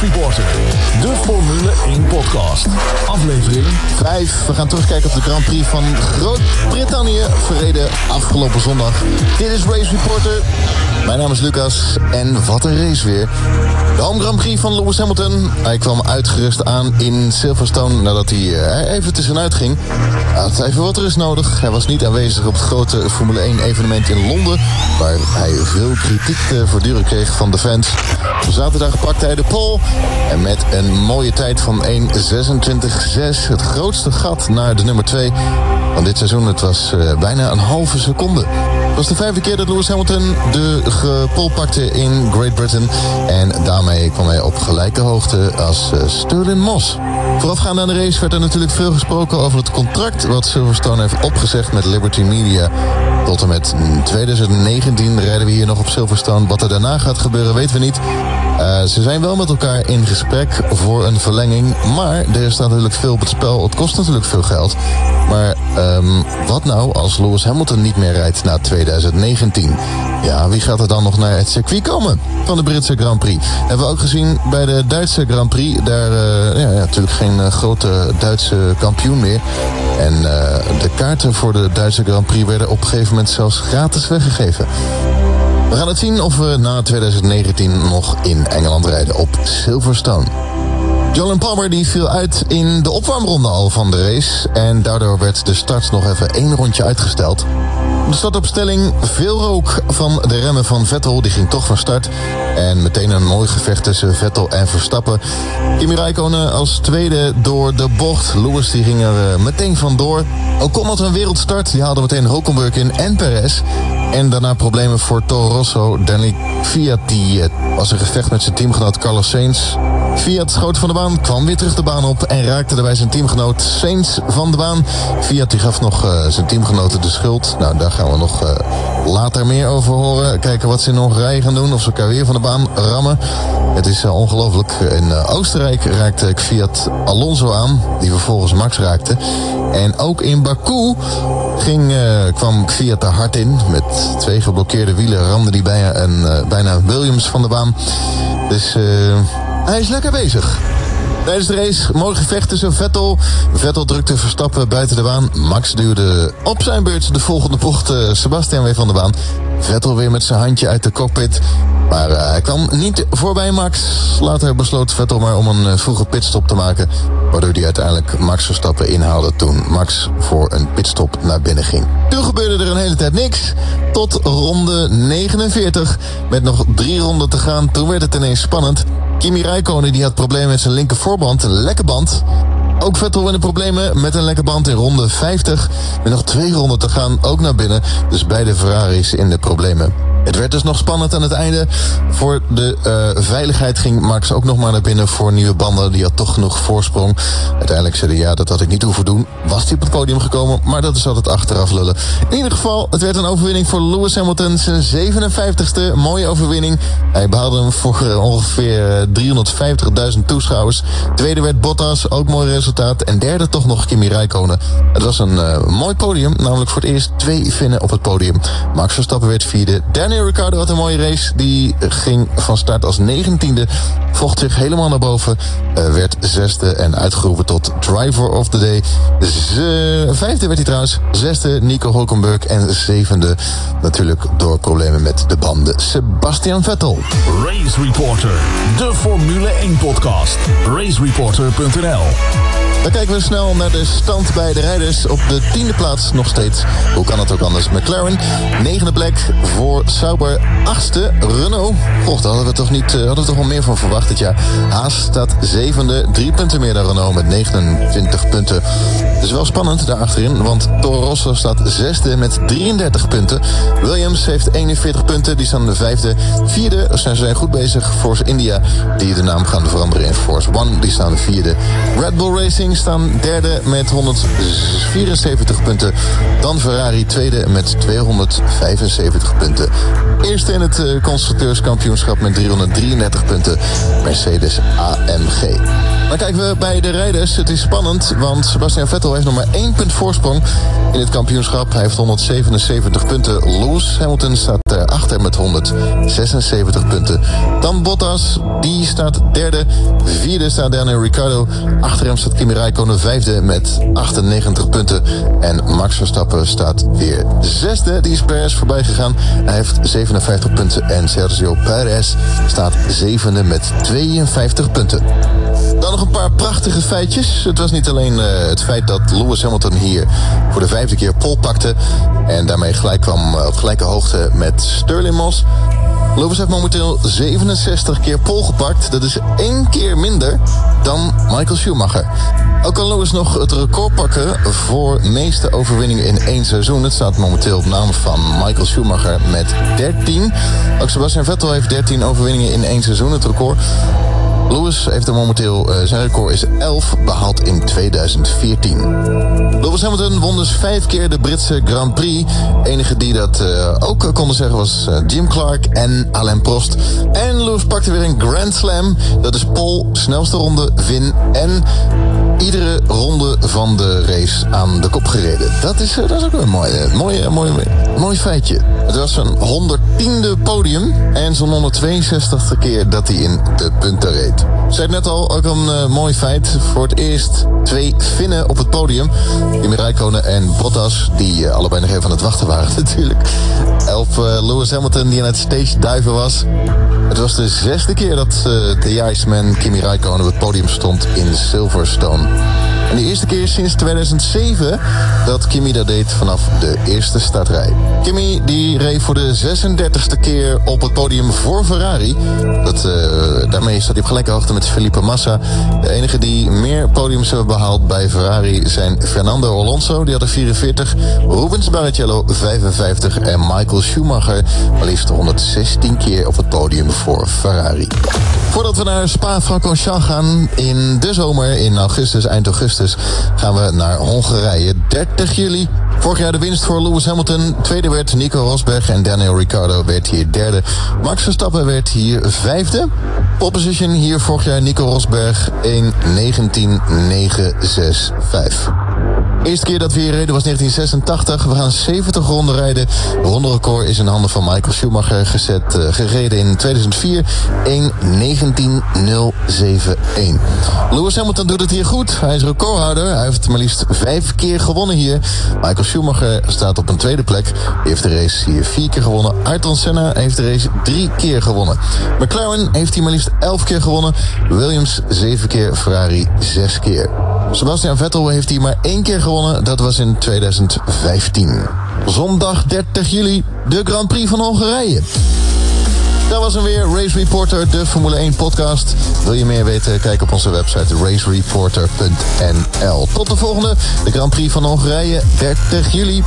obviously De Formule 1 podcast. Aflevering 5. We gaan terugkijken op de Grand Prix van Groot-Brittannië, verreden afgelopen zondag. Dit is Race Reporter. Mijn naam is Lucas en wat een race weer. De Home Grand Prix van Lewis Hamilton. Hij kwam uitgerust aan in Silverstone nadat hij eh, even tussenuit ging. Hij had even wat rust nodig. Hij was niet aanwezig op het grote Formule 1 evenement in Londen, waar hij veel kritiek te verduren kreeg van de fans. Zaterdag pakte hij de pole en met een mooie tijd van 1.26.6 het grootste gat naar de nummer 2 van dit seizoen. Het was uh, bijna een halve seconde. Het was de vijfde keer dat Lewis Hamilton de pole pakte in Great Britain. En daarmee kwam hij op gelijke hoogte als uh, Sterling Moss. Voorafgaand aan de race werd er natuurlijk veel gesproken over het contract wat Silverstone heeft opgezegd met Liberty Media. Tot en met 2019 rijden we hier nog op Silverstone. Wat er daarna gaat gebeuren weten we niet. Uh, ze zijn wel met elkaar in gesprek voor een verlenging. Maar er staat natuurlijk veel op het spel. Het kost natuurlijk veel geld. Maar um, wat nou als Lewis Hamilton niet meer rijdt na 2019? Ja, wie gaat er dan nog naar het circuit komen van de Britse Grand Prix? Hebben we ook gezien bij de Duitse Grand Prix. Daar uh, ja, ja, natuurlijk geen uh, grote Duitse kampioen meer. En uh, de kaarten voor de Duitse Grand Prix werden op een gegeven moment zelfs gratis weggegeven. We gaan het zien of we na 2019 nog in Engeland rijden op Silverstone. Jolyn Palmer die viel uit in de opwarmronde al van de race. En daardoor werd de start nog even één rondje uitgesteld. De startopstelling, veel rook van de remmen van Vettel. Die ging toch van start. En meteen een mooi gevecht tussen Vettel en Verstappen. Kimi Räikkönen als tweede door de bocht. Lewis die ging er meteen vandoor. Ocon had een wereldstart. Die haalde meteen Hulkenberg in en Perez. En daarna problemen voor Toro Rosso. Danny Fiat die was een gevecht met zijn teamgenoot Carlos Sainz. Fiat schoot van de baan, kwam weer terug de baan op en raakte daarbij zijn teamgenoot Sainz van de baan. Fiat die gaf nog uh, zijn teamgenoten de schuld. Nou, daar gaan we nog uh, later meer over horen. Kijken wat ze in Hongarije gaan doen, of ze elkaar weer van de baan rammen. Het is ongelooflijk. In Oostenrijk raakte Fiat Alonso aan, die vervolgens Max raakte. En ook in Baku ging, kwam Fiat er hard in. Met twee geblokkeerde wielen ramde die bijna, een, bijna Williams van de baan. Dus... Hij is lekker bezig. Tijdens de race mooi gevecht tussen Vettel. Vettel drukte Verstappen buiten de baan. Max duwde op zijn beurt de volgende bocht Sebastian weer van de baan. Vettel weer met zijn handje uit de cockpit. Maar uh, hij kwam niet voorbij Max. Later besloot Vettel maar om een uh, vroege pitstop te maken. Waardoor hij uiteindelijk Max Verstappen inhaalde toen Max voor een pitstop naar binnen ging. Toen gebeurde er een hele tijd niks. Tot ronde 49. Met nog drie ronden te gaan. Toen werd het ineens spannend. Kimi Räikkönen die had problemen met zijn linker voorband, een lekke band. Ook Vettel in de problemen met een lekke band in ronde 50. Met nog twee ronden te gaan, ook naar binnen. Dus beide Ferraris in de problemen. Het werd dus nog spannend aan het einde. Voor de uh, veiligheid ging Max ook nog maar naar binnen voor nieuwe banden. Die had toch genoeg voorsprong. Uiteindelijk zei hij ja, dat had ik niet hoeven doen. Was hij op het podium gekomen, maar dat is altijd achteraf lullen. In ieder geval, het werd een overwinning voor Lewis Hamilton. Zijn 57ste mooie overwinning. Hij behaalde hem voor uh, ongeveer 350.000 toeschouwers. Tweede werd Bottas, ook mooi resultaat. En derde toch nog Kimi Räikkönen. Het was een mooi podium, namelijk voor het eerst twee Finnen op het podium. Max Verstappen werd vierde. Daniel Ricciardo had een mooie race. Die ging van start als negentiende. Vocht zich helemaal naar boven. Uh, werd zesde en uitgeroepen tot Driver of the Day. Z vijfde werd hij trouwens. Zesde Nico Hulkenberg. En zevende natuurlijk door problemen met de banden. Sebastian Vettel. Race Reporter. De Formule 1 podcast. Racereporter.nl dan kijken we snel naar de stand bij de rijders. Op de tiende plaats nog steeds. Hoe kan het ook anders? McLaren. Negende plek voor Sauber. Achtste Renault. Och, daar hadden we toch niet, uh, hadden we toch wel meer van verwacht dit jaar. Haas staat zevende. Drie punten meer dan Renault met 29 punten. Het is wel spannend daar achterin. Want Toro Rosso staat zesde met 33 punten. Williams heeft 41 punten. Die staan de vijfde. Vierde zijn ze goed bezig. Force India. Die de naam gaan veranderen in Force One. Die staan de vierde. Red Bull Racing staan derde met 174 punten. Dan Ferrari tweede met 275 punten. Eerste in het uh, constructeurskampioenschap met 333 punten Mercedes AMG. Dan kijken we bij de rijders. Het is spannend, want Sebastian Vettel heeft nog maar één punt voorsprong in het kampioenschap. Hij heeft 177 punten. Lewis Hamilton staat erachter met 176 punten. Dan Bottas, die staat derde. Vierde staat Daniel Ricciardo. Achter hem staat Kimi Räikkönen vijfde met 98 punten. En Max Verstappen staat weer zesde. Die is Perez voorbij gegaan. Hij heeft 57 punten. En Sergio Perez staat zevende met 52 punten. Dan nog een paar prachtige feitjes. Het was niet alleen uh, het feit dat Lewis Hamilton hier voor de vijfde keer pol pakte. En daarmee gelijk kwam op gelijke hoogte met Sterling Moss. Lewis heeft momenteel 67 keer pol gepakt. Dat is één keer minder dan Michael Schumacher. Ook kan Lewis nog het record pakken voor meeste overwinningen in één seizoen. Het staat momenteel op naam van Michael Schumacher met 13. Ook Sebastian Vettel heeft 13 overwinningen in één seizoen, het record. Lewis heeft er momenteel, uh, zijn record is 11, behaald in 2014. Lewis Hamilton won dus vijf keer de Britse Grand Prix. Enige die dat uh, ook konden zeggen was uh, Jim Clark en Alain Prost. En Lewis pakte weer een Grand Slam. Dat is Pol, snelste ronde, win en iedere ronde van de race aan de kop gereden. Dat is, dat is ook een mooi, mooi, mooi, mooi feitje. Het was zijn 110e podium en zo'n 162e keer dat hij in de punten reed. Ik zei net al, ook een uh, mooi feit. Voor het eerst twee Finnen op het podium. Kimi Räikkönen en Bottas, die uh, allebei nog even aan het wachten waren natuurlijk. Uh, Lewis Hamilton, die aan het stage duiven was. Het was de zesde keer dat de Iceman Kimi Räikkönen op het podium stond in Silverstone. En de eerste keer sinds 2007 dat Kimi dat deed vanaf de eerste startrij. Kimi die reed voor de 36e keer op het podium voor Ferrari. Dat, uh, daarmee staat hij op gelijke hoogte met Felipe Massa. De enige die meer podiums hebben behaald bij Ferrari zijn Fernando Alonso, die had er 44. Rubens Barrichello 55 en Michael Schumacher maar liefst 116 keer op het podium voor Ferrari. Voordat we naar Spa-Francorchamps gaan in de zomer, in augustus, eind augustus, gaan we naar Hongarije. 30 juli. Vorig jaar de winst voor Lewis Hamilton. Tweede werd Nico Rosberg en Daniel Ricciardo werd hier derde. Max Verstappen werd hier vijfde. Pole position hier vorig jaar Nico Rosberg 1.19.965. Eerste keer dat we hier reden was 1986. We gaan 70 ronden rijden. De ronderecord is in handen van Michael Schumacher gezet, uh, gereden in 2004. 1.19.071. Lewis Hamilton doet het hier goed. Hij is recordhouder. Hij heeft maar liefst vijf keer gewonnen hier. Michael Schumacher staat op een tweede plek. Hij heeft de race hier vier keer gewonnen. Ayrton Senna heeft de race drie keer gewonnen. McLaren heeft hier maar liefst elf keer gewonnen. Williams zeven keer. Ferrari zes keer. Sebastian Vettel heeft hier maar één keer gewonnen. Dat was in 2015. Zondag 30 juli, de Grand Prix van Hongarije. Dat was hem weer, Race Reporter, de Formule 1 podcast. Wil je meer weten? Kijk op onze website racereporter.nl. Tot de volgende, de Grand Prix van Hongarije, 30 juli.